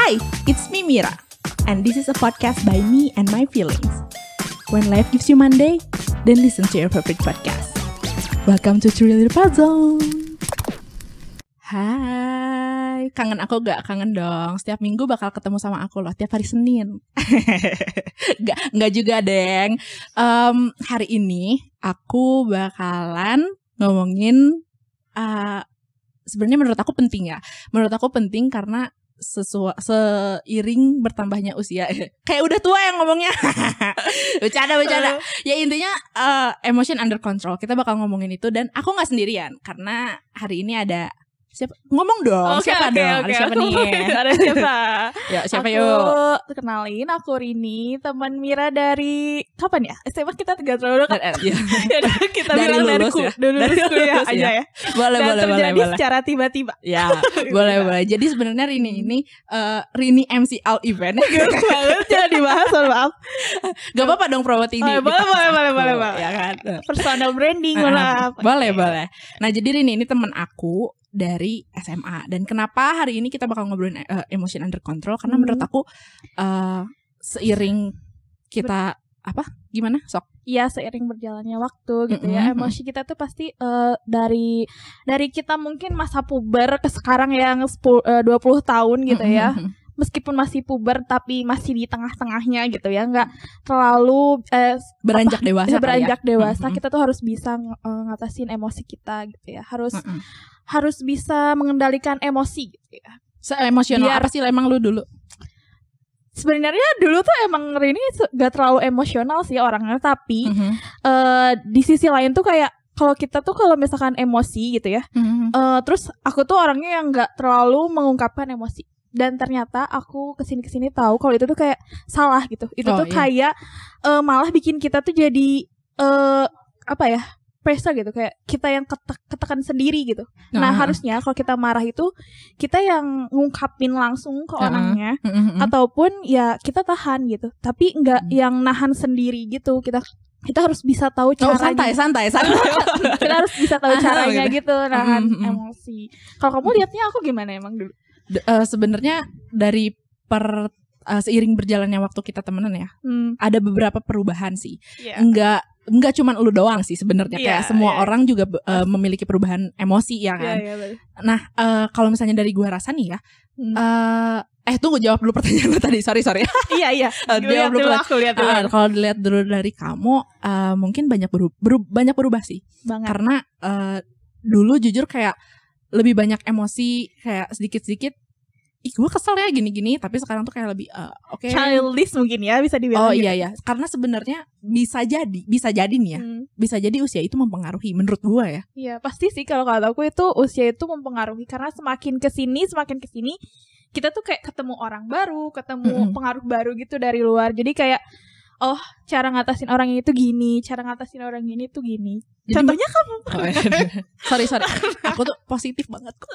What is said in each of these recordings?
Hi, it's me Mira, and this is a podcast by me and my feelings. When life gives you Monday, then listen to your favorite podcast. Welcome to Truly Puzzle. Hai, kangen aku gak? Kangen dong. Setiap minggu bakal ketemu sama aku loh, tiap hari Senin. gak, gak juga, Deng. Um, hari ini aku bakalan ngomongin uh, sebenarnya menurut aku penting ya. Menurut aku penting karena sesuai seiring bertambahnya usia. Kayak udah tua yang ngomongnya. Bercanda bercanda. Ya intinya uh, emotion under control. Kita bakal ngomongin itu dan aku nggak sendirian karena hari ini ada siapa ngomong dong Oke, siapa oke, dong oke. ada siapa nih Ada siapa? ya siapa aku yuk kenalin aku Rini, teman Mira dari kapan ya? SMA kita tiga tahun. Eh, iya. Yaudah, kita Dari bilang dari lulus ku, ya. dari lulus Dari kuliah lulus aja ya. ya. boleh Dan boleh boleh terjadi boleh secara tiba-tiba. ya boleh boleh jadi sebenarnya Rini ini eh, Rini MC All Event Gak banget jangan dibahas, mohon maaf. gak apa-apa dong promote ini Oh, boleh, boleh, boleh, boleh, boleh. ya kan Personal branding, maaf. Boleh, boleh. Nah, jadi Rini ini teman aku dari SMA dan kenapa hari ini kita bakal ngobrolin eh, emotion under control karena Hmm. menurut aku eh, seiring kita apa? Gimana? Sok. Iya seiring berjalannya waktu gitu ya Mm-mm. emosi kita tuh pasti eh, dari dari kita mungkin masa puber ke sekarang yang 10, eh, 20 tahun gitu ya meskipun masih puber tapi masih di tengah-tengahnya gitu ya nggak terlalu eh, Beranjak dewasa. kali ya. beranjak dewasa Mm-mm. kita tuh harus bisa ng- ngatasin emosi kita gitu ya harus Mm-mm. Harus bisa mengendalikan emosi gitu ya Seemosional Biar- apa sih emang lu dulu? sebenarnya dulu tuh emang Rini gak terlalu emosional sih orangnya tapi Mhm. eh, di sisi lain tuh kayak kalau kita tuh kalau misalkan emosi gitu ya Mhm. eh, terus aku tuh orangnya yang nggak terlalu mengungkapkan emosi dan ternyata aku ke sini ke sini tahu kalau itu tuh kayak salah gitu itu Oh, tuh iya. kayak eh, malah bikin kita tuh jadi eh apa ya pressure gitu kayak kita yang ketek ketekan sendiri gitu nah harusnya kalau kita marah itu kita yang ngungkapin langsung ke Uh-uh. orangnya Mhm. ataupun ya kita tahan gitu tapi nggak Hmm. yang nahan sendiri gitu kita kita harus bisa tahu Oh, caranya santai, santai, santai. kita harus bisa tahu Ah, caranya gitu. gitu nahan Mm, mm, mm. emosi. Kalau kamu lihatnya aku gimana emang dulu? D- eh, sebenarnya dari per eh, seiring berjalannya waktu kita temenan ya, Hmm. ada beberapa perubahan sih. Iya. Enggak enggak cuman lu doang sih sebenarnya Iya, kayak semua iya. orang juga eh, memiliki perubahan emosi ya Iya, kan. iya, betul. Nah, eh, kalau misalnya dari gua rasa nih ya, Hmm. eh eh tunggu jawab dulu pertanyaan lu tadi. Sorry, sorry. iya, iya. Belum dulu aku lihat dulu. Ah, kalau dilihat dulu dari kamu, eh, mungkin banyak beru- beru- banyak berubah sih. Banget. Karena eh, dulu jujur kayak lebih banyak emosi kayak sedikit-sedikit. Ih, gue kesel ya gini-gini. Tapi sekarang tuh kayak lebih eh, oke. Childish mungkin ya bisa Oh dibilang. gitu. iya ya, karena sebenarnya bisa jadi, bisa jadi nih ya, Hmm. bisa jadi usia itu mempengaruhi menurut gua ya. Iya, pasti sih kalau kata aku itu usia itu mempengaruhi karena semakin ke sini semakin ke sini kita tuh kayak ketemu orang baru, ketemu Mm-mm. pengaruh baru gitu dari luar. Jadi kayak oh cara ngatasin orang ini tuh gini, cara ngatasin orang ini tuh gini. Jadi Contohnya Oh, iya. sorry sorry, aku tuh positif banget kok.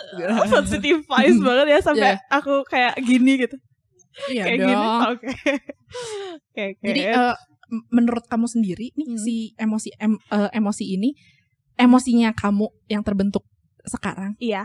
positive vibes banget ya sampai Iya. aku kayak gini gitu. Iya kayak dong. gini. Oke. Oke, oke. Jadi eh, m- menurut kamu sendiri nih Hmm. si emosi em- eh, emosi ini emosinya kamu yang terbentuk sekarang iya.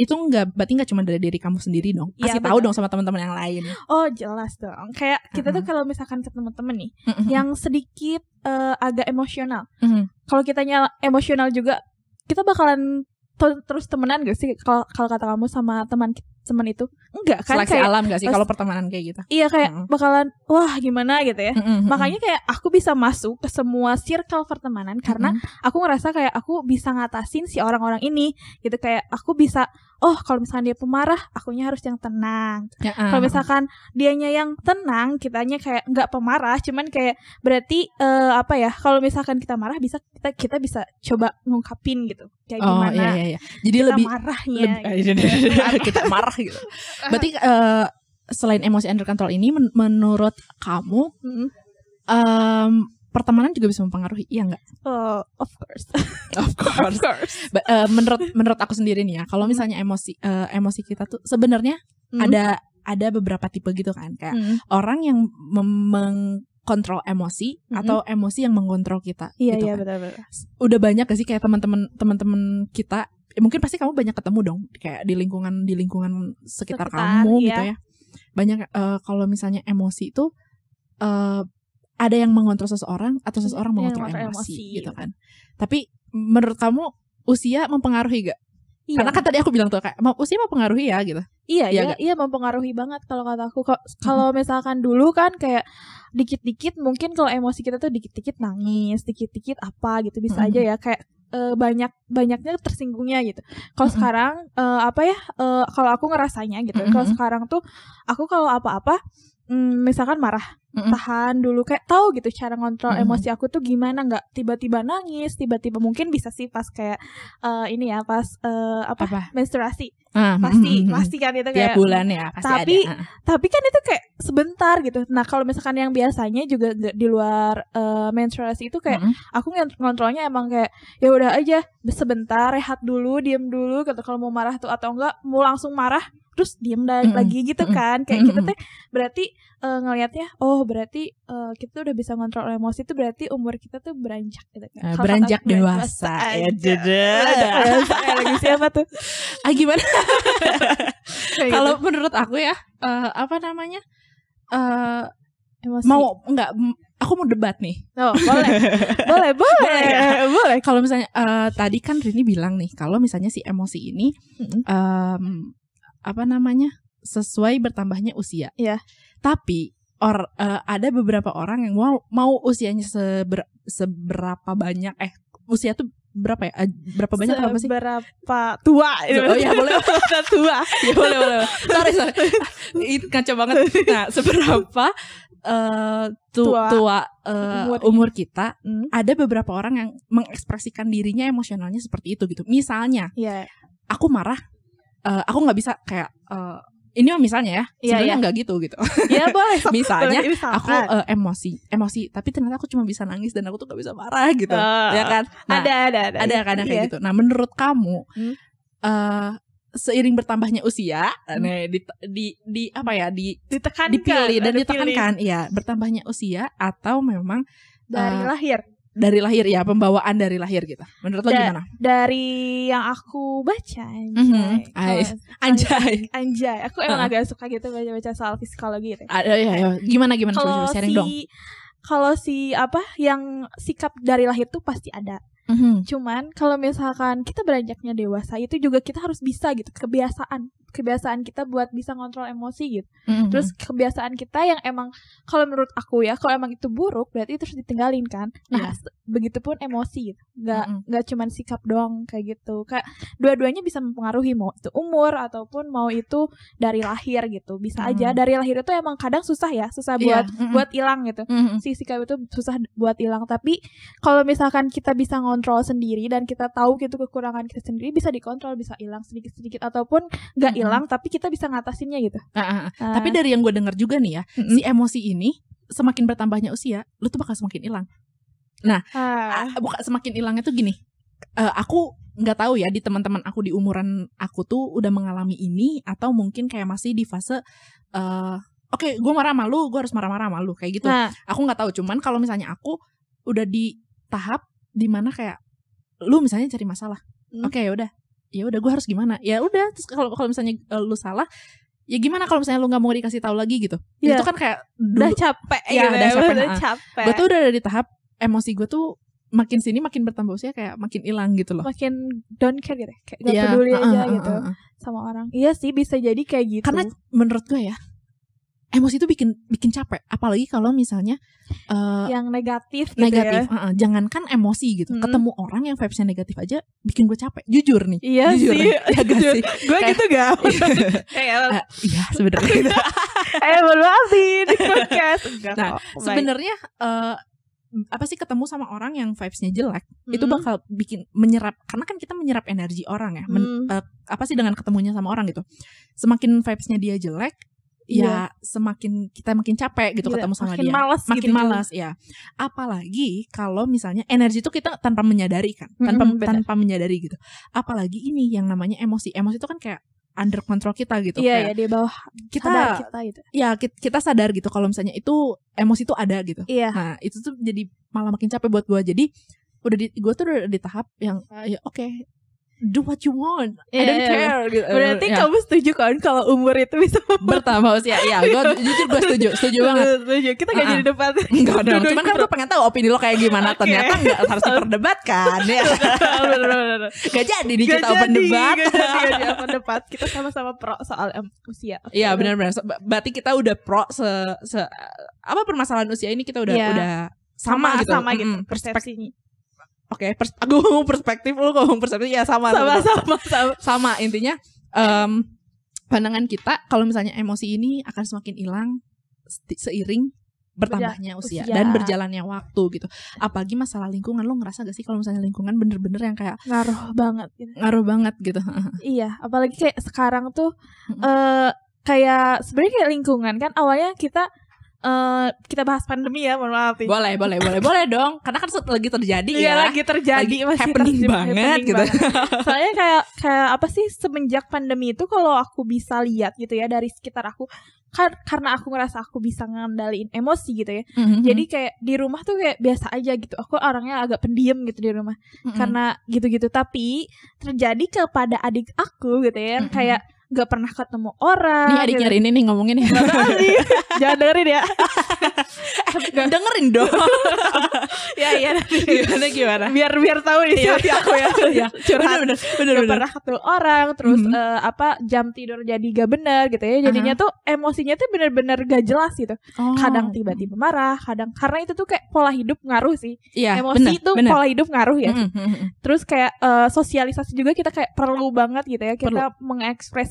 Itu nggak berarti nggak cuma dari diri kamu sendiri dong. Iya, Kasih tahu betul. dong sama teman-teman yang lain. Oh, jelas dong. Kayak kita tuh Mm-mm. kalau misalkan ke teman-teman nih Mm-mm. yang sedikit eh, agak emosional. Mhm. Kalau kitanya emosional juga kita bakalan terus temenan gak sih kalau kalau kata kamu sama teman teman itu? Enggak kan Seleksi kayak alam gak sih kalau pertemanan kayak gitu? iya kayak Mm-mm. bakalan wah gimana gitu ya. Mm-mm. Makanya kayak aku bisa masuk ke semua circle pertemanan karena Mm-mm. aku ngerasa kayak aku bisa ngatasin si orang-orang ini gitu kayak aku bisa oh kalau misalkan dia pemarah akunya harus yang tenang Ya, kalau ah. misalkan dianya yang tenang kitanya kayak nggak pemarah cuman kayak berarti eh, apa ya kalau misalkan kita marah bisa kita kita bisa coba ngungkapin gitu kayak Oh gimana iya iya iya. Jadi kita lebih marahnya lebih- gitu. kita marah gitu. Berarti eh, selain emosi under control ini men- menurut kamu Mm. em, pertemanan juga bisa mempengaruhi, iya nggak? Oh, of course Of of course Ba- eh, menurut menurut aku sendiri nih ya, kalau misalnya emosi eh, emosi kita tuh sebenarnya Mm. ada ada beberapa tipe gitu kan, kayak Mm. orang yang mengkontrol emosi Mm-mm. atau emosi yang mengontrol kita. iya gitu iya kan. betul betul Udah banyak gak sih kayak teman-teman teman-teman kita? eh, mungkin pasti kamu banyak ketemu dong, kayak di lingkungan di lingkungan sekitar, Sekitar, kamu iya. gitu ya. banyak eh, kalau misalnya emosi itu eh ada yang mengontrol seseorang atau seseorang Yang mengontrol emosi, emosi, gitu kan. Tapi menurut kamu usia mempengaruhi gak? Iya. Karena kan tadi aku bilang tuh kayak "Mau- usia mempengaruhi ya gitu. Iya, Iya iya, nggak? iya mempengaruhi banget kalau kata aku. Kalau misalkan dulu kan kayak dikit-dikit mungkin kalau emosi kita tuh dikit-dikit nangis, dikit-dikit apa gitu bisa Mhm. aja ya kayak eh, banyak banyaknya tersinggungnya gitu. Kalau Mhm. sekarang eh, apa ya? eh, kalau aku ngerasanya gitu. Kalau Mhm. sekarang tuh aku kalau apa-apa mm, misalkan marah, Mhm. tahan dulu kayak tahu gitu cara ngontrol Mhm. emosi aku tuh gimana nggak tiba-tiba nangis, tiba-tiba mungkin bisa sih pas kayak eh, ini ya pas eh, apa? Apa? menstruasi. Ah, Pasti, mm, mm, mm. pasti kan itu tiap kayak bulan ya pasti Tapi- ada. Ah. tapi kan itu kayak sebentar gitu. Nah kalau misalkan yang biasanya juga di luar eh, menstruasi itu kayak Mm-mm. aku ngont- ngontrolnya emang kayak ya udah aja sebentar rehat dulu, diem dulu. Kata kalau mau marah tuh atau enggak mau langsung marah terus diem da- Mm-mm. lagi gitu Mm-mm. kan. Kayak kita Mm-mm. teh berarti eh, ngelihatnya oh berarti eh, kita udah bisa ngontrol emosi itu berarti umur kita tuh beranjak gitu kan. Kalau beranjak dewasa, ya, dewasa kayak lagu siapa tuh? Ah gimana? Kalau gitu. menurut aku ya eh, apa namanya? eh emosi. mau enggak aku mau debat nih. Oh, boleh. boleh, boleh. Boleh ya? boleh. Kalau misalnya eh, tadi kan Rini bilang nih kalau misalnya si emosi ini Mm-mm. em, apa namanya? sesuai bertambahnya usia. Iya. Tapi or eh, ada beberapa orang yang mau mau usianya seber, seberapa banyak eh usia tuh berapa ya? Berapa banyak apa sih? Seberapa tua Oh ya boleh tua. ya boleh boleh sorry sorry itu kacau banget nah seberapa eh, tu- Tua. tua, eh, Umurnya. umur kita Hmm. ada beberapa orang yang mengekspresikan dirinya emosionalnya seperti itu gitu misalnya Iya. aku marah eh, aku nggak bisa kayak eh, ini misalnya ya Iya, sebenarnya iya. nggak gitu gitu Iya boleh. misalnya aku eh, emosi emosi tapi ternyata aku cuma bisa nangis dan aku tuh nggak bisa marah gitu Oh. ya kan Nah, ada ada ada. ada kadang kayak Iya. gitu. Nah, menurut kamu Hmm. eh seiring bertambahnya usia, Hmm. nih di, di di apa ya di Ditekankan. dipilih dan ditekankan, iya bertambahnya usia atau memang pilih. dari eh, lahir. Dari lahir ya pembawaan dari lahir gitu. Menurut lo Da- gimana? Dari yang aku baca anjay. Mhm. Kalau- Ais. Anjay. Anjay, aku emang Heeh. agak suka gitu baca-baca soal psikologi gitu. Ada ya, ya. Gimana gimana Kalau coba sharing si dong. kalau si apa yang sikap dari lahir tuh pasti ada. Mhm. Cuman kalau misalkan kita beranjaknya dewasa itu juga kita harus bisa gitu kebiasaan kebiasaan kita buat bisa ngontrol emosi gitu. Mhm. Terus kebiasaan kita yang emang kalau menurut aku ya kalau emang itu buruk berarti itu harus ditinggalin kan. Nah, Iya. se- begitupun emosi gitu. Nggak Mm-mm. nggak cuman sikap doang kayak gitu. Kayak dua-duanya bisa mempengaruhi mau itu umur ataupun mau itu dari lahir gitu. Bisa aja Mm. dari lahir itu emang kadang susah ya, susah Iya, buat mm-mm. buat hilang gitu Mhm. si sikap itu susah buat hilang tapi kalau misalkan kita bisa ngontrol sendiri dan kita tahu gitu kekurangan kita sendiri bisa dikontrol bisa hilang sedikit sedikit ataupun nggak. Hilang tapi kita bisa ngatasinnya gitu ah, ah. Ah, Tapi dari yang gue dengar juga nih ya, mm-mm. si emosi ini semakin bertambahnya usia, lu tuh bakal semakin hilang. Ah, Ah, bukan semakin hilangnya tuh gini. eh, aku nggak tahu ya di teman-teman aku di umuran aku tuh udah mengalami ini atau mungkin kayak masih di fase eh oke gue marah malu gue harus marah-marah malu kayak gitu nah aku nggak tahu cuman kalau misalnya aku udah di tahap di mana kayak lu misalnya cari masalah Hmm. oke ya udah ya udah gue harus gimana ya udah terus kalau kalau misalnya eh, lu salah ya gimana kalau misalnya lu nggak mau dikasih tahu lagi gitu Iya. itu kan kayak udah capek Iya, gitu udah ya, capek, udah ah. capek gue tuh udah ada di tahap emosi gue tuh makin sini makin bertambah usia kayak makin hilang gitu loh makin don't care gitu ya, kayak gak Iya, peduli uh, aja uh, uh, gitu uh, uh. sama orang iya sih bisa jadi kayak gitu Karena menurut gue ya emosi itu bikin bikin capek. Apalagi kalau misalnya eh, yang negatif gitu negatif ya uh-uh, jangankan emosi gitu. Hmm. ketemu orang yang vibesnya negatif aja bikin gue capek. Jujur nih. Iya jujur sih. ya gak sih? Gue gitu gak? kayak Eh, iya sebenarnya. Eh nih di podcast. Nah, sebenarnya eh, apa sih ketemu sama orang yang vibesnya jelek itu Hmm. bakal bikin menyerap karena kan kita menyerap energi orang ya. Men- Hmm. eh, apa sih dengan ketemunya sama orang gitu? Semakin vibesnya dia jelek ya semakin kita makin capek gitu Iya, ketemu sama makin dia. malas makin gitu. malas ya apalagi kalau misalnya energi itu kita tanpa menyadari kan tanpa Mm-mm, benar. tanpa menyadari gitu. Apalagi ini yang namanya emosi. Emosi itu kan kayak under control kita gitu iya Kayak ya di bawah kita sadar kita gitu. Ya ki- kita sadar gitu kalau misalnya itu emosi itu ada gitu. Iya. Nah itu tuh jadi malah makin capek buat gue jadi udah di gue tuh udah di tahap yang eh, ya oke do what you want I Iya, don't iya, care gitu. Berarti Ya, kamu setuju kan kalau umur itu bisa bertambah usia ya gue jujur gue setuju setuju banget Setuju. Kita gak Uh-uh. jadi debat. Enggak dong, cuman kan gue pengen tahu opini lo kayak gimana Oke. Ternyata enggak harus diperdebatkan ya. Gak jadi nih Gak kita open debat gak jadi, gak open debat. Kita sama-sama pro soal em, usia. Iya benar-benar So, ber- Berarti kita udah pro se, se Apa permasalahan usia ini kita udah Iya. udah sama, gitu sama gitu. Perspek- persepsinya. Oke pers Aku ngomong perspektif Lu ngomong perspektif Ya sama Sama-sama sama. Sama intinya em, Pandangan kita Kalau misalnya emosi ini Akan semakin hilang Seiring bertambahnya usia, usia. dan berjalannya waktu gitu. Apalagi masalah lingkungan lo ngerasa gak sih kalau misalnya lingkungan bener-bener yang kayak Ngaruh banget gitu. ngaruh banget gitu. Iya, apalagi kayak sekarang tuh Mm-mm. eh kayak sebenarnya kayak lingkungan kan awalnya kita eh kita bahas pandemi ya, mohon maaf. boleh, boleh, boleh, boleh dong. Karena kan lagi terjadi Iya ya. lagi terjadi Lagi masih happening terjadi, banget happening gitu. banget. Soalnya kayak kayak apa sih semenjak pandemi itu kalau aku bisa lihat gitu ya dari sekitar aku kan karena aku ngerasa aku bisa ngendaliin emosi gitu ya. Mhm. Jadi kayak di rumah tuh kayak biasa aja gitu. Aku orangnya agak pendiam gitu di rumah Mhm. karena gitu-gitu. Tapi terjadi kepada adik aku gitu ya, yang Mm-mm. kayak gak pernah ketemu orang. Nih adiknya gitu. Rini nih ngomongin ya. Gak. Jangan dengerin ya. Dengerin dong. ya iya nanti. gimana gimana? Biar biar tahu nih Iya. hati aku ya. Iya, Curhat. bener, bener, Gak bener. pernah ketemu orang terus Mhm. eh, apa jam tidur jadi gak bener gitu ya jadinya tuh emosinya tuh bener-bener gak jelas gitu Oh. kadang tiba-tiba marah kadang karena itu tuh kayak pola hidup ngaruh sih Iya, emosi bener, itu bener. pola hidup ngaruh ya mhm, mhm. terus kayak eh, sosialisasi juga kita kayak perlu banget gitu ya kita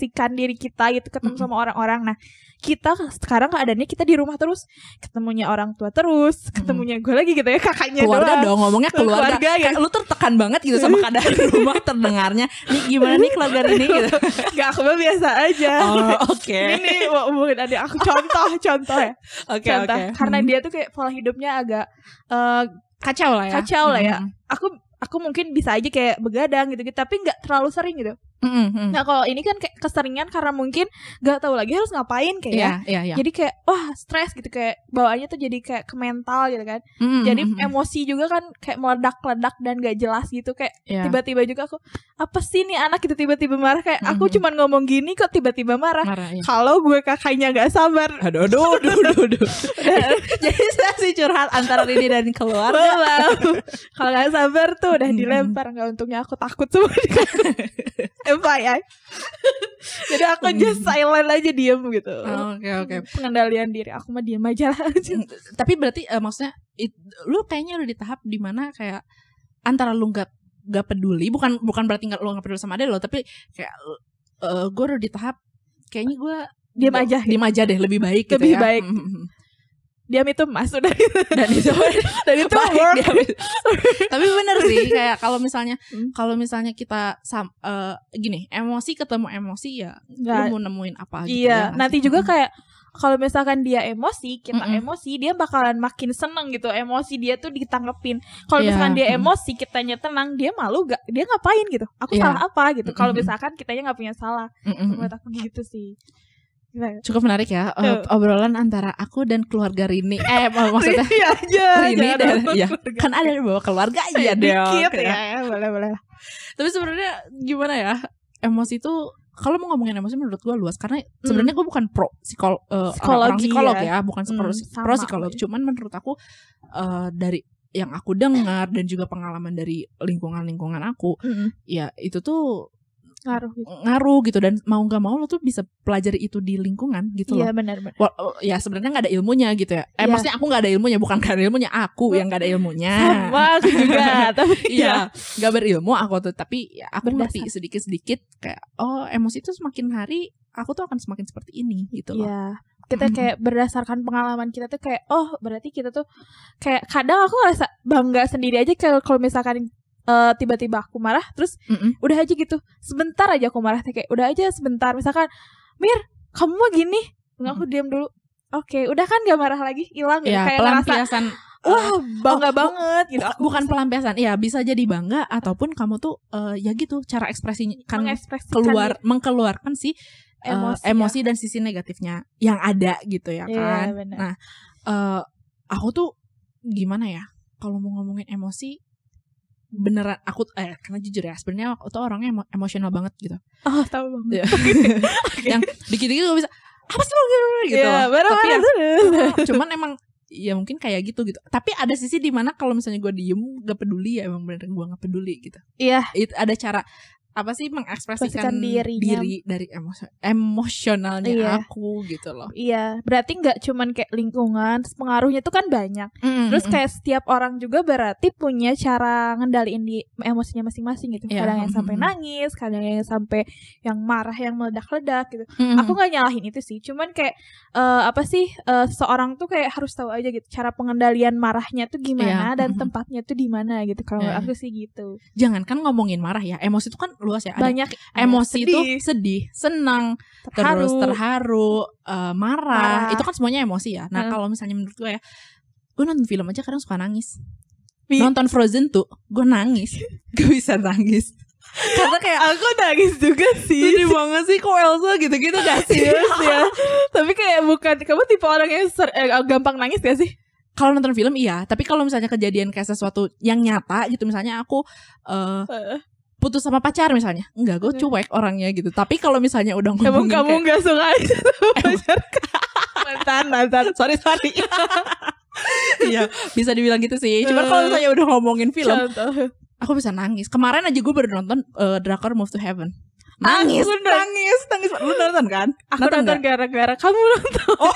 mengekspresikan diri kita gitu ketemu Mm-mm. sama orang-orang nah kita sekarang keadaannya kita di rumah terus ketemunya orang tua terus ketemunya gue lagi gitu ya kakaknya keluarga doang. dong ngomongnya keluarga, Keluarga, ya. Lu tertekan banget gitu sama keadaan rumah terdengarnya nih gimana nih keluarga Rini gitu Gak aku mah biasa aja oh oke ini nih mau ngomongin adik aku contoh contoh ya oke contoh oke karena Hmm. dia tuh kayak pola hidupnya agak eh, kacau lah ya kacau lah ya. Mhm. aku aku mungkin bisa aja kayak begadang gitu gitu tapi nggak terlalu sering gitu Mhm, mhm. nah kalau ini kan kayak keseringan karena mungkin nggak tahu lagi harus ngapain kayak ya. Iya, iya, iya. jadi kayak wah stres gitu kayak bawaannya tuh jadi kayak ke mental gitu kan Mhm, jadi emosi juga kan kayak meledak-ledak dan gak jelas gitu kayak Iya. tiba-tiba juga aku apa sih nih anak gitu tiba-tiba marah kayak aku Mhm. cuman ngomong gini kok tiba-tiba marah marah ya. kalau gue kakaknya gak sabar Aduh, aduh, aduh, aduh, aduh. Jadi saya sih curhat antara Rini dan keluarga. Kalau nggak sabar tuh udah dilempar nggak untungnya aku takut semua FYI. Jadi aku just silent aja diem gitu. Oh, Oke, oke. Pengendalian diri aku mah diem aja lah. Tapi berarti eh, maksudnya it- lu kayaknya udah di tahap di mana kayak antara lu nggak nggak peduli, bukan bukan berarti nggak lu nggak peduli sama dia lo, tapi kayak eh gue udah di tahap kayaknya gue Diem aja. diem aja deh lebih baik gitu Lebih ya. baik. Diam itu emas udah. dan itu Dan itu baik work. dia. tapi bener sih kayak kalau misalnya Hmm. kalau misalnya kita sam, eh, gini emosi ketemu emosi ya Nggak. lu mau nemuin apa gitu Iya. ya Nanti juga kayak kalau misalkan dia emosi, kita Mm-mm. emosi, dia bakalan makin seneng gitu. Emosi dia tuh ditanggepin. Kalau Iya, misalkan dia mm. emosi, kitanya tenang, dia malu gak? Dia ngapain gitu? Aku Iya. salah apa gitu? Kalau Mm-mm. misalkan kitanya nggak punya salah, Mm-mm. menurut aku gitu sih. Gimana? cukup menarik ya eh, Tuh. obrolan antara aku dan keluarga Rini eh mak- maksudnya Rini aja. Rini dan ya kan ada di bawah keluarga aja Ya, dikit ya. ya, boleh boleh. tapi sebenarnya gimana ya emosi itu kalau mau ngomongin emosi menurut gue luas karena sebenarnya gue bukan pro psikol eh, Psikologi orang psikolog ya. ya, bukan Hmm, pro, sama. pro psikolog cuman menurut aku eh, dari yang aku dengar dan juga pengalaman dari lingkungan-lingkungan aku ya itu tuh Ngaruh gitu. ngaruh gitu dan mau nggak mau lo tuh bisa pelajari itu di lingkungan gitu Iya loh benar benar. Wal- oh, ya sebenarnya nggak ada ilmunya gitu ya. Eh Iya. maksudnya aku nggak ada ilmunya, bukan nggak ada ilmunya, aku yang nggak ada ilmunya. Sama aku juga, tapi Iya, nggak berilmu aku tuh, tapi ya aku ngerti sedikit-sedikit kayak oh emosi itu semakin hari aku tuh akan semakin seperti ini gitu loh. Iya. Kita kayak berdasarkan pengalaman kita tuh kayak oh berarti kita tuh kayak kadang aku ngerasa bangga sendiri aja kalau eh, tiba-tiba aku marah terus Mm-mm. udah aja gitu sebentar aja aku marah kayak udah aja sebentar misalkan Mir kamu mah gini nggak aku diam dulu oke udah kan gak marah lagi hilang Ya kayak ngerasa pelampiasan. wah bangga Oh, banget gitu aku bukan pelampiasan, ya bisa jadi bangga ataupun kamu tuh eh, ya gitu cara ekspresinya kan keluar mengkeluarkan si eh, emosi, emosi, ya. dan sisi negatifnya yang ada gitu ya Iya, kan. benar. Nah, eh aku tuh gimana ya? Kalau mau ngomongin emosi beneran aku eh karena jujur ya sebenarnya aku tuh orangnya emo- emosional banget gitu. Oh, tahu banget. Iya. yang dikit-dikit gue bisa apa sih lo? gitu loh. baru tapi ya, cuman emang ya mungkin kayak gitu gitu. Tapi ada sisi di mana kalau misalnya gue diem gak peduli ya emang bener gue gak peduli gitu. Iya, itu ada cara apa sih mengekspresikan Ekspresikan dirinya. diri dari emosio- emosionalnya Iya. aku gitu loh iya. Berarti nggak cuman kayak lingkungan, terus pengaruhnya tuh kan banyak. Mm, Terus mm, kayak setiap orang juga berarti punya cara ngendaliin di emosinya masing-masing gitu. Iya, Kadang yang sampai nangis, kadang yang sampai yang marah, yang meledak-ledak gitu. mm, mm. Aku nggak nyalahin itu sih, cuman kayak eh, apa sih eh, seorang tuh kayak harus tahu aja gitu cara pengendalian marahnya tuh gimana Iya, dan mm-mm. tempatnya tuh di mana gitu. Kalau Iya. menurut aku sih gitu. jangan kan ngomongin marah ya emosi itu kan luas ya ada Banyak emosi itu sedih, sedih senang terharu. terus terharu eh, marah. Marah. itu kan semuanya emosi ya nah Hmm. kalau misalnya menurut gue ya gue nonton film aja kadang suka nangis Bi- nonton Frozen tuh gue nangis gue bisa nangis karena kayak aku nangis juga sih. sedih banget sih kok Elsa gitu-gitu gak sih Serius ya. Tapi kayak bukan kamu tipe orang yang ser- eh, gampang nangis gak sih? kalau nonton film iya tapi kalau misalnya kejadian kayak sesuatu yang nyata gitu misalnya aku eh, putus sama pacar misalnya. Enggak gue cuek orangnya gitu. Tapi kalau misalnya udah Emang ngomongin kamu kayak- nggak suka pacar? Mantan mantan. Sorry sorry. Iya bisa dibilang gitu sih. Cuman kalau misalnya udah ngomongin film Contoh. aku bisa nangis. Kemarin aja gue baru nonton eh, drakor Move to Heaven. Nangis Aku nonton. nangis nangis. Lu nonton kan? Aku nonton gara-gara kamu nonton.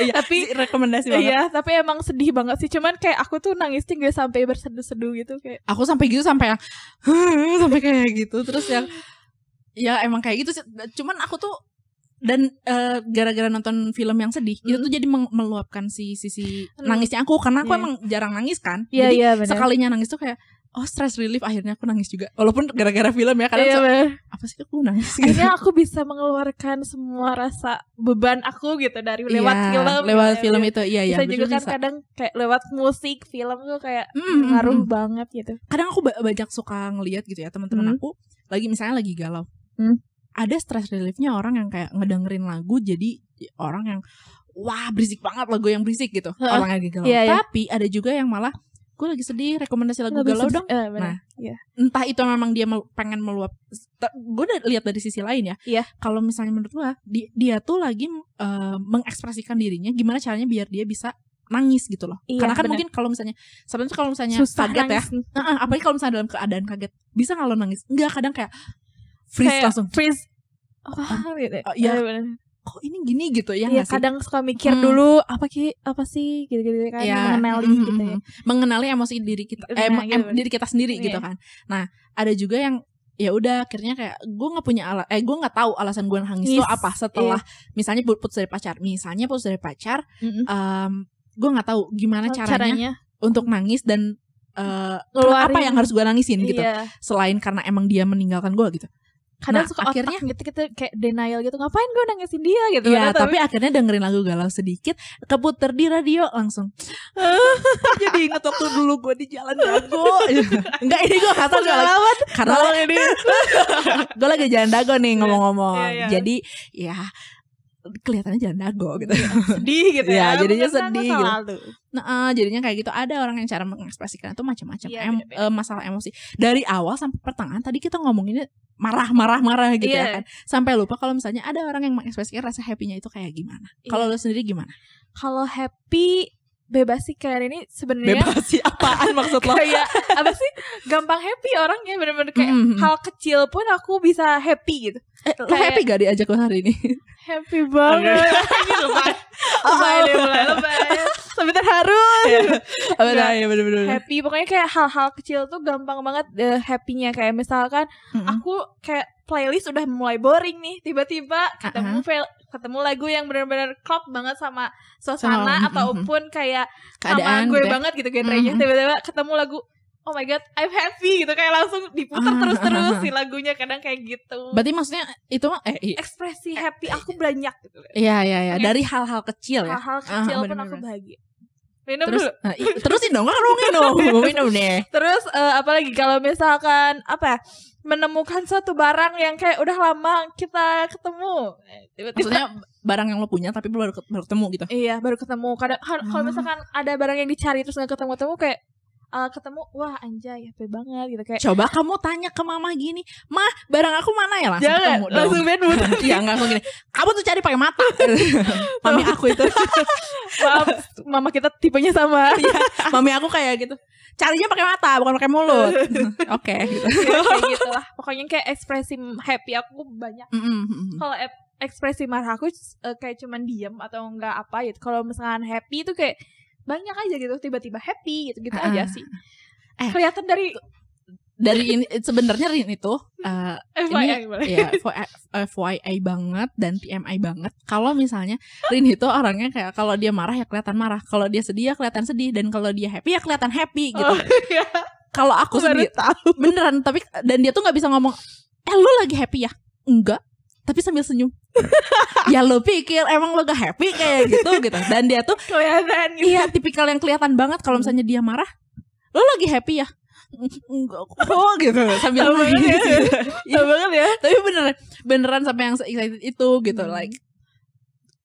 iya, tapi- rekomendasi banget Iya, tapi emang sedih banget sih. Cuman kayak aku tuh nangisnya gak sampai berseduh-seduh gitu kayak. aku sampai gitu sampai yang sampai kayak gitu terus yang ya emang kayak gitu sih cuman aku tuh dan eh, gara-gara nonton film yang sedih itu Hmm. tuh jadi meluapkan si sisi Hmm. nangisnya aku karena aku Iya. emang jarang nangis kan Iya, jadi iya benar. sekalinya nangis tuh kayak oh stress relief akhirnya aku nangis juga walaupun gara-gara film ya kadang Iya, benar. apa sih aku nangis gitu Akhirnya aku bisa mengeluarkan semua rasa beban aku gitu dari lewat Iya, film. lewat gitu. film itu iya iya bisa juga kan bisa. kadang kayak lewat musik film tuh kayak Mm, ngaruh mm, mm. banget gitu. kadang aku ba- banyak suka ngeliat gitu ya teman-teman Hmm. aku lagi misalnya lagi galau Hmm. ada stress reliefnya orang yang kayak ngedengerin lagu jadi orang yang wah berisik banget lagu yang berisik gitu orang yang lagi galau Iya, iya. tapi ada juga yang malah gue lagi sedih rekomendasi lagu galau dong benar. Nah. Iya. entah itu memang dia pengen meluap gue udah lihat dari sisi lain ya Iya. kalau misalnya menurut gue di- dia tuh lagi eh, mengekspresikan dirinya gimana caranya biar dia bisa nangis gitu loh Iya, karena kan benar. mungkin kalau misalnya sebenarnya kalau misalnya susah kaget ya nangis. Heeh, apalagi kalau misalnya dalam keadaan kaget bisa nggak lo nangis enggak kadang kayak freeze Kayak langsung freeze. Oh, gitu. Oh, iya. Iya, benar. Kok ini gini gitu ya Iya, sih kadang suka mikir Hmm. dulu apa ki apa sih gitu-gitu kan Ya, mengenali mm, gitu mm, ya. mm. mengenali emosi diri kita eh, Nah, em- gitu. diri kita sendiri Iya. gitu kan nah ada juga yang ya udah akhirnya kayak gue nggak punya ala eh gue nggak tahu alasan gue nangis itu Yes, apa setelah misalnya put- putus dari pacar misalnya putus dari pacar Mm-mm. em, gue nggak tahu gimana Oh, caranya, untuk nangis dan Ngeluarin. apa yang harus gue nangisin gitu Iya. selain karena emang dia meninggalkan gue gitu Kadang Nah, suka akhirnya- akhirnya gitu kita kayak denial gitu. Ngapain gue nangisin dia gitu. Iya, Padahal tapi akhirnya dengerin lagu galau sedikit, keputer di radio langsung. Jadi inget waktu dulu gue di jalan dago. Enggak ini gue kata gue pengalaman karena ini. gue lagi jalan dago nih ngomong-ngomong. Iya, iya. Jadi ya kelihatannya jalan dago gitu. sedih gitu Iya, ya. jadinya Mengenang sedih gitu. lalu. Nah, eh, jadinya kayak gitu. Ada orang yang cara mengekspresikan itu macam-macam. Iya, Em- eh, masalah emosi dari awal sampai pertengahan. Tadi kita ngomonginnya marah-marah-marah gitu ya Iya. kan. Sampai lupa kalau misalnya ada orang yang mengekspresikan rasa happy-nya itu kayak gimana. Kalau lo sendiri gimana? Kalau happy bebas sih kayak ini sebenarnya Bebas sih apaan maksud lo? kayak apa sih gampang happy orangnya bener-bener kayak Mm. hal kecil pun aku bisa happy gitu Eh, lo Kayak- happy gak diajak lo hari ini? happy banget ini lebay lebay deh mulai lebay sampai terharu Oh, Nggak. ya bener-bener. happy pokoknya kayak hal-hal kecil tuh gampang banget eh, happynya kayak misalkan Mm-mm. aku kayak playlist udah mulai boring nih tiba-tiba ketemu fel- ketemu lagu yang benar-benar klop banget sama suasana Sama, mm, ataupun kayak Keadaan sama gue gitu ya. banget gitu genrenya Mhm. tiba-tiba ketemu lagu oh my god I'm happy gitu kayak langsung diputar Ah, terus-terus ah, ah. si lagunya kadang kayak gitu Berarti maksudnya itu mah eh ekspresi happy aku banyak gitu iya iya, iya. Dari hal-hal kecil ya. hal-hal Ah, kecil pun bener-bener. aku bahagia minum Terus dulu nah, terusin dong kan lu minum. Minum nih. Terus eh, apalagi kalau misalkan apa ya menemukan suatu barang yang kayak udah lama kita ketemu tiba-tiba Maksudnya barang yang lo punya tapi baru baru ketemu gitu. iya baru ketemu kadang kalau kalau Ah. misalkan ada barang yang dicari terus nggak ketemu-temu kayak uh, ketemu wah anjay happy banget gitu kayak Coba kamu tanya ke mama gini, mah barang aku mana ya langsung jangan ketemu dong. langsung bad mood Iya enggak langsung gini. Kamu tuh cari pakai mata. Mami aku itu, maaf mama kita tipenya sama mami aku kayak gitu. Carinya pakai mata, bukan pakai mulut. Oke, gitu. Ya, kayak gitu lah pokoknya kayak ekspresi happy aku banyak Mm, mm, mm. kalau ekspresi marah aku eh, kayak cuman diem atau enggak apa gitu kalau misalkan happy itu kayak banyak aja gitu tiba-tiba happy gitu gitu Ah. aja sih Eh. kelihatan dari Dari ini sebenarnya Rin itu eh, FYI boleh. ya FYI banget dan TMI banget. Kalau misalnya Rin itu orangnya kayak kalau dia marah ya kelihatan marah, kalau dia sedih ya kelihatan sedih dan kalau dia happy ya kelihatan happy gitu. Oh, iya. Kalau aku sendiri tahu beneran tapi dan dia tuh nggak bisa ngomong, eh lu lagi happy ya? Enggak. Tapi sambil senyum. Ya lu pikir emang lu gak happy kayak gitu gitu. Dan dia tuh kelihatan gitu iya tipikal yang kelihatan banget kalau misalnya dia marah. Lu lagi happy ya? Enggak kok gitu sambil nangis. ya. gitu. Iya, Tahu banget ya tapi beneran beneran sampai yang excited itu gitu Hmm. like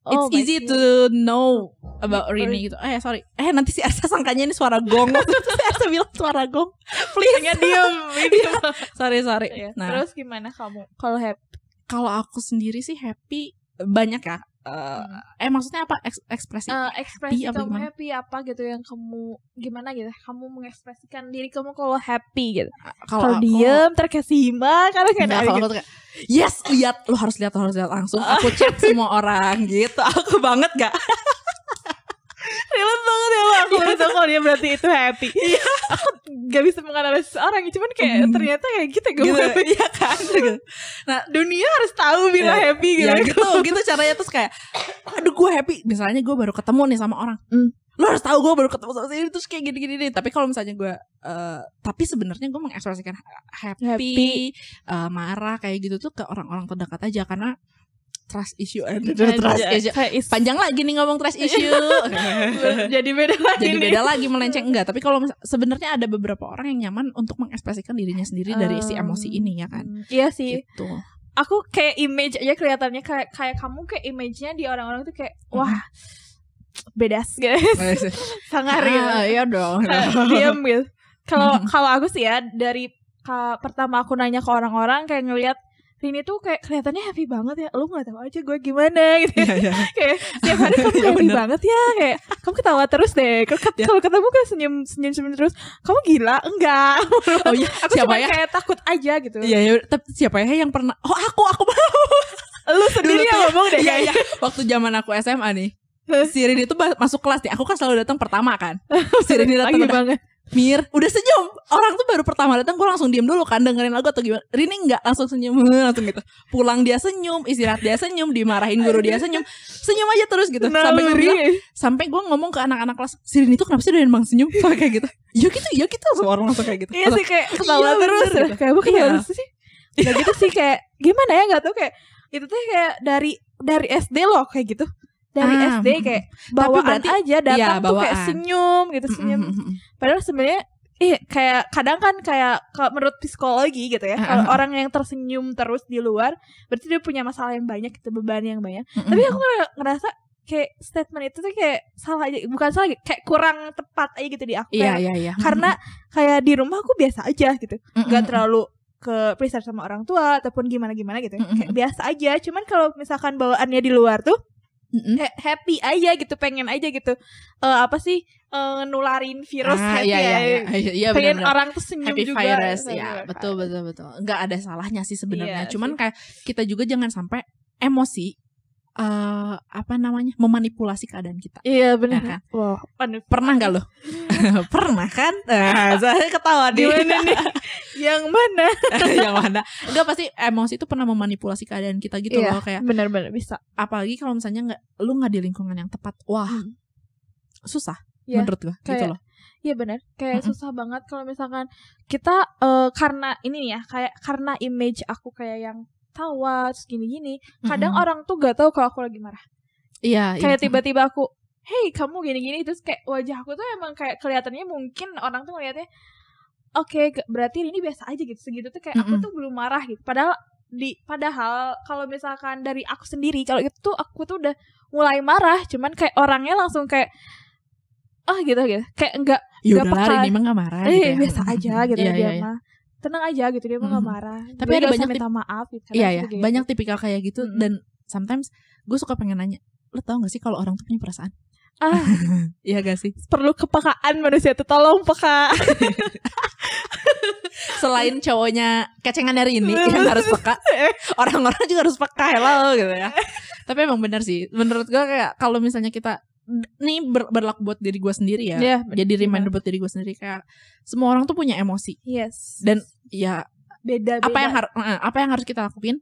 Oh it's easy God. to know about Rini gitu eh sorry eh nanti si Arsa sangkanya ini suara gong si Arsa bilang suara gong please Hanya diem gitu. sorry sorry Iya. nah Terus gimana kamu kalau happy? Kalau aku sendiri sih happy banyak ya Eh, eh maksudnya apa Eks- ekspresi Eh, ekspresi apa kamu gimana? happy apa gitu yang kamu gimana gitu? Kamu mengekspresikan diri kamu kalau happy gitu. Kalau aku- diem terkesima kalau kayak Enggak, kalau gitu. kayak yes lihat lu harus lihat harus lihat langsung aku chat semua orang gitu aku banget gak relate banget ya lo aku baru tahu kalau dia berarti itu happy. Aku gak bisa menganalisis orang cuman kayak Hmm. ternyata kayak gitu gue. Gitu. Iya kan? Nah dunia harus tahu bila Ya, happy gitu. ya gitu. Gitu caranya terus kayak aduh gue happy. Misalnya gue baru ketemu nih sama orang. Hmm. lo harus tahu gue baru ketemu sama sini terus kayak gini gini nih tapi kalau misalnya gue eh, tapi sebenarnya gue mengekspresikan happy, Happy. eh, marah kayak gitu tuh ke orang-orang terdekat aja. Karena trust issue Anjay, trust issue. panjang lagi nih ngomong trust issue. Jadi beda lagi jadi nih. beda lagi melenceng. Enggak tapi kalau sebenarnya ada beberapa orang yang nyaman untuk mengekspresikan dirinya sendiri dari si emosi ini ya kan? Hmm, iya sih. Gitu. Aku kayak image aja kelihatannya kayak kayak kamu kayak image-nya di orang-orang tuh kayak wah bedas guys sangar gitu. Ah, iya dong. Diem gitu. Kalau kalau aku sih ya dari ka- pertama aku nanya ke orang-orang kayak ngelihat Rini tuh kayak kelihatannya happy banget ya lu nggak tahu aja gue gimana gitu Iya, iya. kayak setiap hari kamu Iya, happy bener. banget ya kayak kamu ketawa terus deh kalau ket- Ya. kalau ketemu kan senyum senyum senyum terus kamu gila enggak oh iya aku siapa cuma ya kayak takut aja gitu Iya, iya, tapi siapa ya yang pernah? Oh, aku, aku lu sendiri yang tuh ya. ngomong deh Iya, iya. Waktu zaman aku SMA nih. Si Rini itu ba- masuk kelas nih. Aku kan selalu datang pertama kan. Si Rini datang banget Mir, udah senyum. Orang tuh baru pertama datang, gue langsung diem dulu kan dengerin lagu atau gimana. Rini enggak langsung senyum, langsung gitu. Pulang dia senyum, istirahat dia senyum, dimarahin guru dia senyum, senyum aja terus gitu. Sampai gue bilang, sampai gue ngomong ke anak-anak kelas, si Rini tuh kenapa sih doyan bang senyum? Sampai kayak gitu. Ya gitu, ya gitu. Semua orang langsung kayak gitu. Iya sih kayak ketawa Iya, terus gitu. Kayak bukan Iya. sih Udah gitu sih kayak Gimana ya gak tau kayak Itu tuh kayak dari Dari SD loh kayak gitu Dari Ah, SD kayak Bawaan berarti- aja Datang iya, tuh kayak senyum gitu Senyum Mm, mm, mm, mm. Padahal sebenarnya Eh kayak kadang kan kayak kalau menurut psikologi gitu ya, kalau orang yang tersenyum terus di luar, berarti dia punya masalah yang banyak, gitu beban yang banyak. Tapi aku ngera- ngerasa kayak statement itu tuh kayak salah aja, bukan salah, kayak kurang tepat aja gitu di aku. Iya, iya, iya. karena kayak di rumah aku biasa aja gitu mm, terlalu ke preset sama orang tua ataupun gimana gimana gitu Mm-mm. kayak biasa aja cuman kalau misalkan bawaannya di luar tuh mm, mm. ha- happy aja gitu pengen aja gitu Eh apa sih eh, nularin virus Ah, happy iya, iya, ya. iya, iya, iya, pengen benar-benar. orang tuh senyum happy juga virus Gitu. ya betul betul betul nggak ada salahnya sih sebenarnya Iya cuman sih. kayak kita juga jangan sampai emosi eh apa namanya memanipulasi keadaan kita. Iya Ya benar kan? wow pernah nggak lo? Pernah kan? Nah, saya ketawa di gimana nih? Yang mana? Yang mana? Enggak pasti emosi itu pernah memanipulasi keadaan kita gitu Iya. loh kayak benar-benar bisa. apalagi kalau misalnya nggak lu nggak di lingkungan yang tepat. Wah Hmm. susah Iya, menurut gua gitu kayak- loh. Iya benar, kayak Mm-mm. susah banget kalau misalkan kita eh, karena ini ya, kayak karena image aku kayak yang tawa terus gini-gini. Kadang Mm-mm. orang tuh gak tahu kalau aku lagi marah. iya Kayak iya. tiba-tiba aku, hey kamu gini-gini terus kayak wajah aku tuh emang kayak kelihatannya mungkin orang tuh ngeliatnya, oke ge- berarti ini biasa aja gitu segitu tuh kayak aku Mm-mm. tuh belum marah gitu. Padahal di padahal kalau misalkan dari aku sendiri kalau itu tuh aku tuh udah mulai marah, cuman kayak orangnya langsung kayak oh gitu gitu kayak enggak ya Gak udah nih emang gak marah eh gitu ya. biasa aja gitu Iya, dia iya, iya. mah tenang aja gitu dia mah nggak Mhm. marah Tapi Dia ada banyak minta maaf gitu Iya ya, Gitu. banyak tipikal kayak gitu Mm-mm. dan sometimes gue suka pengen nanya, lo tau gak sih kalau orang tuh punya perasaan? ah Iya gak sih? perlu kepekaan manusia itu tolong peka Selain cowoknya kecengan hari ini yang harus peka, orang-orang juga harus peka hello gitu ya. Tapi emang benar sih, menurut gue kayak kalau misalnya kita nih ber- berlaku buat diri gue sendiri ya. Iya, Jadi reminder buat diri gue sendiri kayak semua orang tuh punya emosi yes dan ya beda apa yang harus apa yang harus kita lakuin?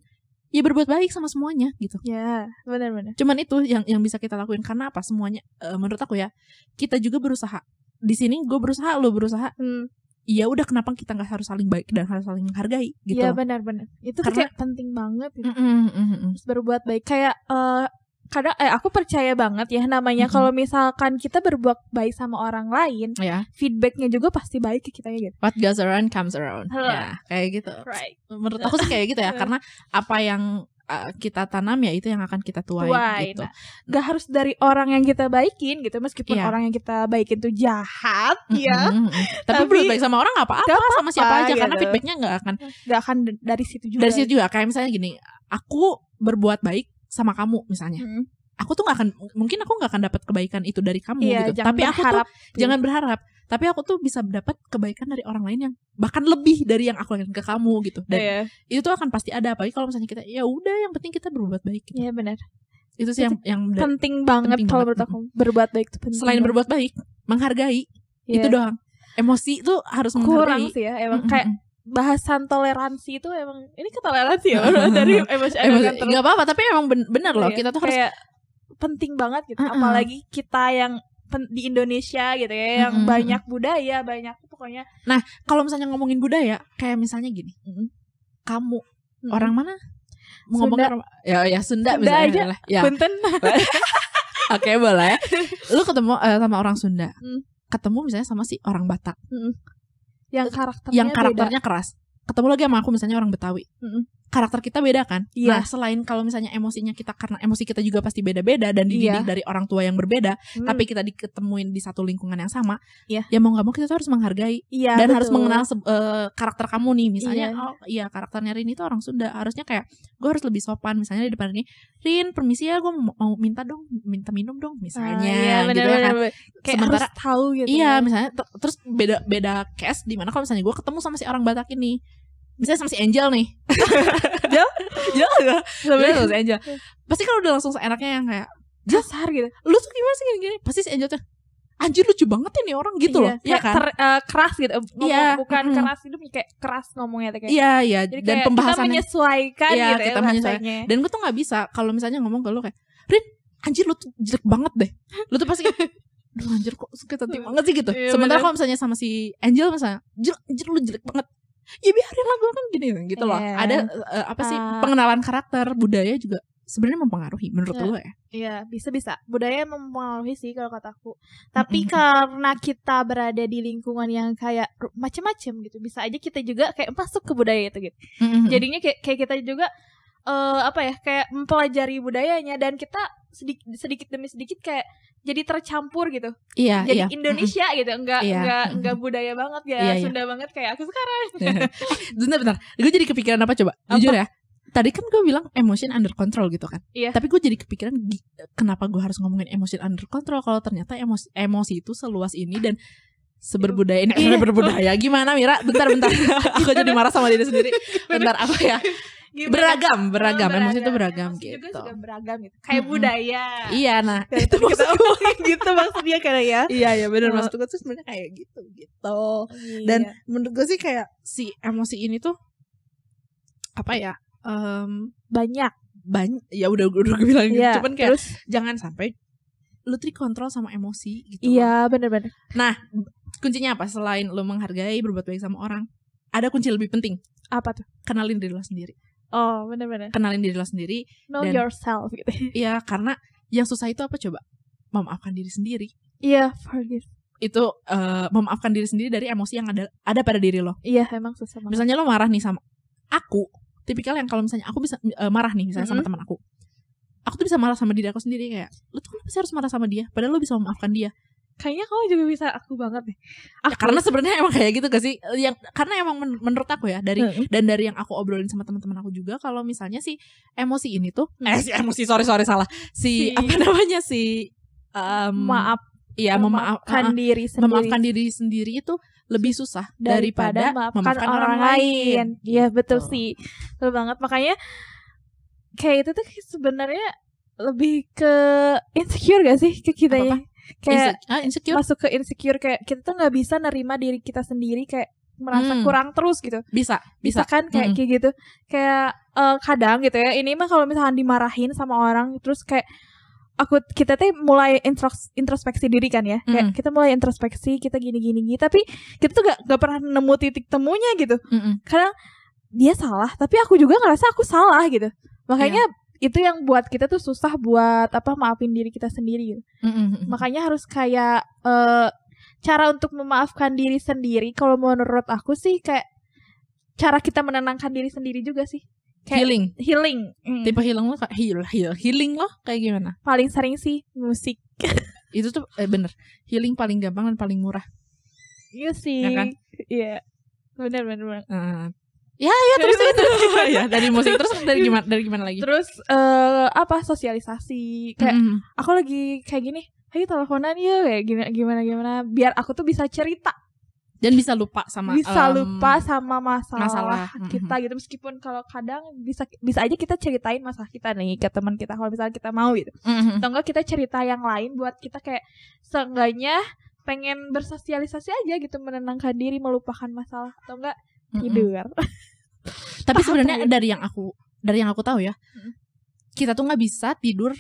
Ya berbuat baik sama semuanya gitu. ya benar-benar Cuman itu yang yang bisa kita lakuin karena apa? Semuanya eh, menurut aku ya kita juga berusaha. Di sini gue berusaha, lo berusaha. hmm. Ya udah kenapa kita nggak harus saling baik dan harus saling menghargai gitu. Iya benar-benar itu Karena- kayak penting banget gitu. Mm-mm, mm-mm, mm. Terus berbuat baik kayak eh kadang eh aku percaya banget ya namanya Mhm. kalau misalkan kita berbuat baik sama orang lain Ya, feedbacknya juga pasti baik ke kita ya gitu what goes around comes around. Halo. Ya, kayak gitu. right Menurut aku sih kayak gitu ya, karena apa yang uh, kita tanam ya itu yang akan kita tuai, Tuai, gitu. nah. gak harus dari orang yang kita baikin gitu meskipun Iya. orang yang kita baikin tuh jahat ya Mm-mm, mm-mm. Tapi, Tapi- berbuat baik sama orang nggak apa-apa, Nggak sama siapa aja karena gitu. feedbacknya nggak akan gak akan dari situ juga dari situ juga. Kayak misalnya gini, aku berbuat baik sama kamu misalnya. Mm. Aku tuh nggak akan mungkin aku nggak akan dapat kebaikan itu dari kamu iya gitu. Tapi aku tuh jangan berharap. Tapi aku tuh bisa dapat kebaikan dari orang lain yang bahkan lebih dari yang aku lakukan ke kamu gitu. Dan Iya itu tuh akan pasti ada apalagi kalau misalnya kita ya udah yang penting kita berbuat baik gitu. Iya, benar Itu sih yang yang da- penting banget penting kalau menurut aku berbuat baik itu penting selain banget. berbuat baik, menghargai Iya. itu doang. Emosi itu harus kurang menghargai. sih ya emang Mm-mm, kayak mm. Bahasan toleransi itu emang ini ke toleransi ya? Dari emosi Emosi, kan nggak apa-apa tapi emang ben- bener loh Iya, kita tuh harus kayak penting banget gitu. Apalagi kita yang di Indonesia gitu ya yang banyak budaya banyak pokoknya. Kalau misalnya ngomongin budaya kayak misalnya gini. Kamu orang mana? Mau ngomong ya ya Sunda, Sunda misalnya aja. lah. ya. Punten. Oke boleh. Lu ketemu eh, sama orang Sunda. Hmm. ketemu misalnya sama si orang Batak yang karakternya yang beda. karakternya keras ketemu lagi sama aku misalnya orang Betawi Mm-mm. Karakter kita beda kan Iya. nah selain kalau misalnya emosinya kita karena emosi kita juga pasti beda-beda dan dididik Iya. dari orang tua yang berbeda Hmm. tapi kita diketemuin di satu lingkungan yang sama Iya. ya mau nggak mau kita tuh harus menghargai iya, dan harus betul. mengenal se- eh, karakter kamu nih misalnya Iya. oh iya karakternya Rin itu orang Sunda harusnya kayak gue harus lebih sopan misalnya di depan ini Rin permisi ya gue mau, mau minta dong minta minum dong Ah, misalnya iya, gitu bener, ya bener, kan bener. kayak Sementara- harus tahu gitu iya ya. misalnya terus beda beda case di mana kalau misalnya gue ketemu sama si orang Batak ini misalnya sama si Angel nih. Angel? Angel gak? Sama si Angel. Pasti kalau udah langsung seenaknya yang kayak kasar gitu. Lu tuh gimana sih gini-gini? Pasti si Angel tuh anjir lucu banget ini orang gitu loh. Iya, Iya kayak kan? ter- eh, keras gitu. Ngomong, Iya, bukan mm-mm. keras itu kayak keras ngomongnya kayak. Iya iya. Jadi dan kayak kita pembahasannya. menyesuaikan Iya, gitu kita ya menyesuaikan. Dan gue tuh nggak bisa kalau misalnya ngomong ke lu kayak, Rin, anjir lu tuh jelek banget deh. Lu tuh pasti kayak, Duh anjir kok sakit hati banget sih gitu. Iya, Sementara kalau misalnya sama si Angel misalnya, anjir, anjir lu jelek banget. Ya biarin lah gue kan gini gitu loh. Iya. Ada eh, apa sih Ah. pengenalan karakter budaya juga sebenarnya mempengaruhi menurut Iya. gue ya. Iya, bisa-bisa. Budaya mempengaruhi sih kalau kataku. Tapi Mm-mm. karena kita berada di lingkungan yang kayak macem-macem gitu, bisa aja kita juga kayak masuk ke budaya itu gitu. Mm-mm. Jadinya kayak kayak kita juga eh apa ya, kayak mempelajari budayanya dan kita sedikit sedikit demi sedikit kayak jadi tercampur gitu. iya Jadi iya. Indonesia gitu, enggak Iya. enggak enggak budaya banget ya, Iya, iya. Sunda banget kayak aku sekarang. bentar bentar. Gue jadi kepikiran apa coba? Jujur ya. Tadi kan gue bilang emotion under control gitu kan. Iya. Tapi gue jadi kepikiran kenapa gue harus ngomongin emotion under control kalau ternyata emosi emosi itu seluas ini dan seberbudaya ini Iya. berbudaya gimana Mira bentar bentar aku jadi marah sama diri sendiri bentar apa ya Gimana? beragam beragam Oh, emosi itu beragam Emosi juga gitu juga beragam gitu. Kayak Mm-mm. budaya. iya nah Kayak itu kita gitu maksudnya kayak ya. iya iya benar Oh. maksud gue tuh sebenarnya kayak gitu gitu dan Iya. menurut gue sih kayak si emosi ini tuh apa ya em banyak banyak ya udah udah gue bilang gitu. Iya, cuman kayak terus jangan sampai lu tuh kontrol sama emosi gitu iya bener-bener kuncinya apa selain lu menghargai berbuat baik sama orang ada kunci lebih penting apa tuh kenalin diri lo sendiri oh bener-bener kenalin diri lo sendiri know Dan- yourself gitu. Ya karena yang susah itu apa coba? Memaafkan diri sendiri. Iya forgive. Itu eh, memaafkan diri sendiri dari emosi yang ada ada pada diri lo. Iya emang susah banget. Misalnya lo marah nih sama aku tipikal yang kalau misalnya aku bisa eh, marah nih misalnya sama Mhm. teman aku aku tuh bisa marah sama diri aku sendiri kayak lo tuh kenapa sih harus marah sama dia? Padahal lo bisa memaafkan dia kayaknya kamu juga bisa aku banget deh. Ya, Aku, karena sebenarnya emang kayak gitu gak sih? Yang karena emang men- menurut aku ya dari Mm. dan dari yang aku obrolin sama teman-teman aku juga kalau misalnya si emosi ini tuh Hmm. eh si emosi sorry sorry salah si, Si- apa namanya si um, maaf iya memaafkan memaafkan diri sendiri memaafkan diri sendiri itu lebih susah daripada, memaafkan, memaafkan orang, lain. Iya betul Tuh. sih, betul banget. Makanya kayak itu tuh sebenarnya lebih ke insecure gak sih ke kita ya? Kayak Inse- ah, insecure masuk ke insecure kayak kita tuh nggak bisa nerima diri kita sendiri kayak merasa Hmm. kurang terus gitu. bisa Bisa, bisa kan kayak Mm-mm. kayak gitu. Kayak eh, kadang gitu ya. Ini mah kalau misalkan dimarahin sama orang terus kayak aku kita tuh mulai intros, introspeksi diri kan ya. Kayak Mm. kita mulai introspeksi, kita gini gini gini tapi kita tuh gak, gak pernah nemu titik temunya gitu. Mm-mm. Karena dia salah, tapi aku juga ngerasa aku salah gitu. Makanya itu yang buat kita tuh susah buat apa maafin diri kita sendiri gitu. Mm-mm. Makanya harus kayak eh cara untuk memaafkan diri sendiri kalau menurut aku sih kayak cara kita menenangkan diri sendiri juga sih. Kayak healing healing. Mm. tipe healing lo kayak heal heal healing lo kayak gimana Paling sering sih musik. itu tuh eh, bener healing paling gampang dan paling murah Iya sih. Kan? Iya. Benar benar benar. Eh, ya ya terus terus terus. Gimana ya dari musik terus dari gimana dari gimana lagi? Terus eh apa sosialisasi. Kayak Mm-mm. aku lagi kayak gini ayo teleponan yuk kayak gimana gimana gimana. Biar aku tuh bisa cerita. Dan bisa lupa sama bisa em, lupa sama masalah, masalah. kita gitu. Meskipun kalau kadang bisa bisa aja kita ceritain masalah kita nih ke teman kita kalau misalnya kita mau gitu. Mm-mm. atau enggak kita cerita yang lain buat kita kayak seenggaknya pengen bersosialisasi aja gitu menenangkan diri melupakan masalah. Atau enggak. Tidur tapi sebenarnya paham. dari yang aku dari yang aku tahu ya Mm. kita tuh nggak bisa tidur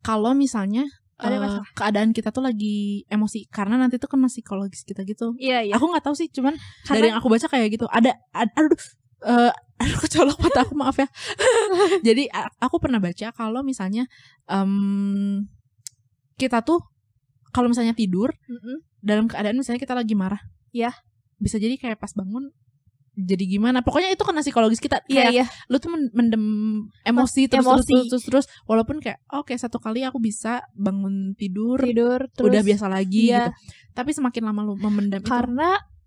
kalau misalnya Ada masalah. keadaan kita tuh lagi emosi karena nanti tuh kena psikologis kita gitu iya iya aku nggak tahu sih cuman dari karena yang aku baca kayak gitu ada, ada aduh eh aduh kecolok mata aku maaf ya jadi aku pernah baca kalau misalnya em, kita tuh kalau misalnya tidur Mm-mm. dalam keadaan misalnya kita lagi marah Iya. bisa jadi kayak pas bangun jadi gimana? Pokoknya itu kena psikologis kita. Iya kayak iya. lu tuh men- mendem emosi terus, emosi. terus terus terus. Walaupun kayak oke satu kali aku bisa bangun tidur tidur terus udah biasa lagi iya. gitu. Tapi semakin lama lu memendam itu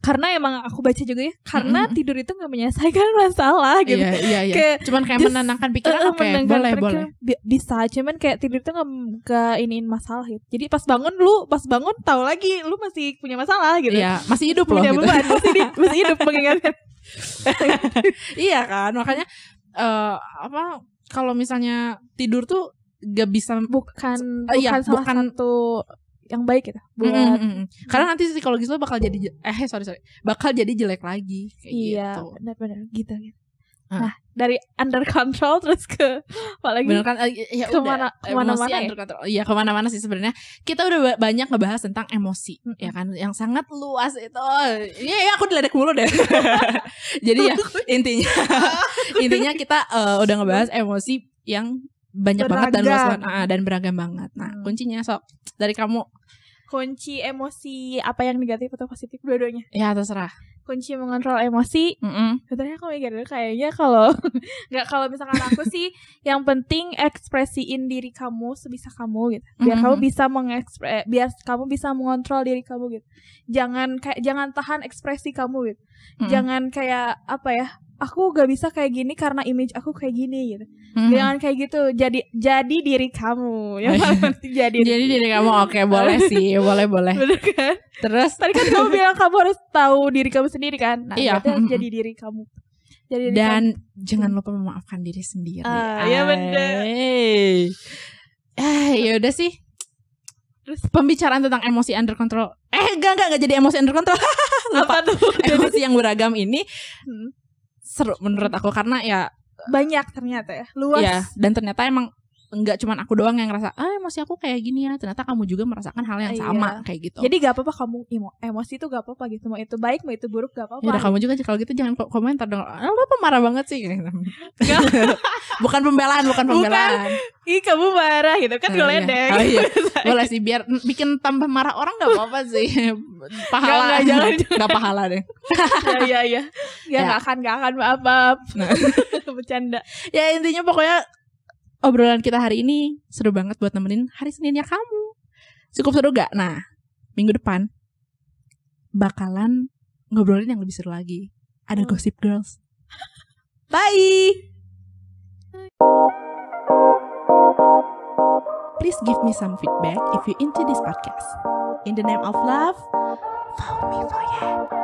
karena emang aku baca juga ya karena Mm-mm. tidur itu nggak menyelesaikan masalah gitu. iya iya. Iya Kayak cuman kayak just, menenangkan pikiran Eh, oke menenangkan boleh boleh. bi- bisa cuman kayak tidur itu nggak iniin masalah gitu. Jadi pas bangun lu pas bangun tahu lagi lu masih punya masalah gitu. Iya, masih hidup loh punya gitu. beban masih, di, masih hidup mengingatkan iya kan, makanya eh apa kalau misalnya tidur tuh gak bisa bukan iya, bukan salah bukan- satu yang baik gitu buat Mm, mm, mm. karena nanti psikologis lo bakal jadi eh sorry sorry bakal jadi jelek lagi kayak iya gitu. benar-benar gitu, gitu. Ah. nah dari under control terus ke apa lagi Bener kan? Eh, Ya Kemana- udah, ke mana-mana emosi ya? under control. Iya ke mana-mana sih sebenarnya. Kita udah ba- banyak ngebahas tentang emosi, Mm-mm. ya kan? Yang sangat luas itu. Iya, ya, aku diledek mulu deh. Jadi ya intinya, intinya kita eh, udah ngebahas emosi yang banyak banget dan luas Beragam. banget ah, dan beragam banget. Nah, Hmm. kuncinya sok dari kamu kunci emosi apa yang negatif atau positif dua-duanya ya terserah. kunci mengontrol emosi Mm-mm. Sebenarnya aku mikir dulu kayaknya kalau nggak kalau misalkan aku sih yang penting ekspresiin diri kamu sebisa kamu gitu. Biar Mhm. kamu bisa mengekspre biar kamu bisa mengontrol diri kamu gitu. Jangan kayak jangan tahan ekspresi kamu gitu. Mm-mm. Jangan kayak apa ya? Aku gak bisa kayak gini karena image aku kayak gini gitu. Mm-mm. Jangan kayak gitu. Jadi jadi diri kamu. Yang paling penting jadi. Jadi diri kamu oke boleh sih, boleh boleh. Bener kan? Terus Tadi kan kamu bilang kamu harus tahu diri kamu sendiri kan? Nah, Iya. jadi diri kamu. Jadi diri kamu. dan jangan lupa memaafkan diri sendiri. Iya bener. Eh, ya udah sih. Terus Pembicaraan tentang emosi under control. Eh, enggak enggak enggak jadi emosi under control. Lupa. apa tuh? emosi yang beragam ini Hmm. Seru menurut aku karena ya banyak ternyata ya luas. Ya dan ternyata emang enggak cuman aku doang yang ngerasa ah emosi aku kayak gini ya. Ternyata kamu juga merasakan hal yang Iya. sama kayak gitu. Jadi gak apa-apa kamu emo emosi itu gak apa-apa gitu. Mau itu baik mau itu buruk gak apa-apa. Ya kamu juga kalau gitu jangan ko- komentar dong. Ah, lu pemarah banget sih? Bukan pembelaan bukan Bukan. pembelaan. Ih kamu marah gitu. Kan Oh, ngeledek iya. Oh, iya. boleh sih biar bikin tambah marah orang gak apa-apa sih. Pahala. Nggak, nggak, jangan, nggak pahala deh. Ya ya ya. Ya Ya. nggak akan nggak akan maaf maaf. Nah. bercanda. Ya intinya pokoknya obrolan kita hari ini seru banget buat nemenin hari Seninnya kamu cukup seru gak nah minggu depan bakalan ngobrolin yang lebih seru lagi. Ada Oh. Gossip Girls. Bye. Please give me some feedback if you into this podcast. In the name of love, follow me for ya.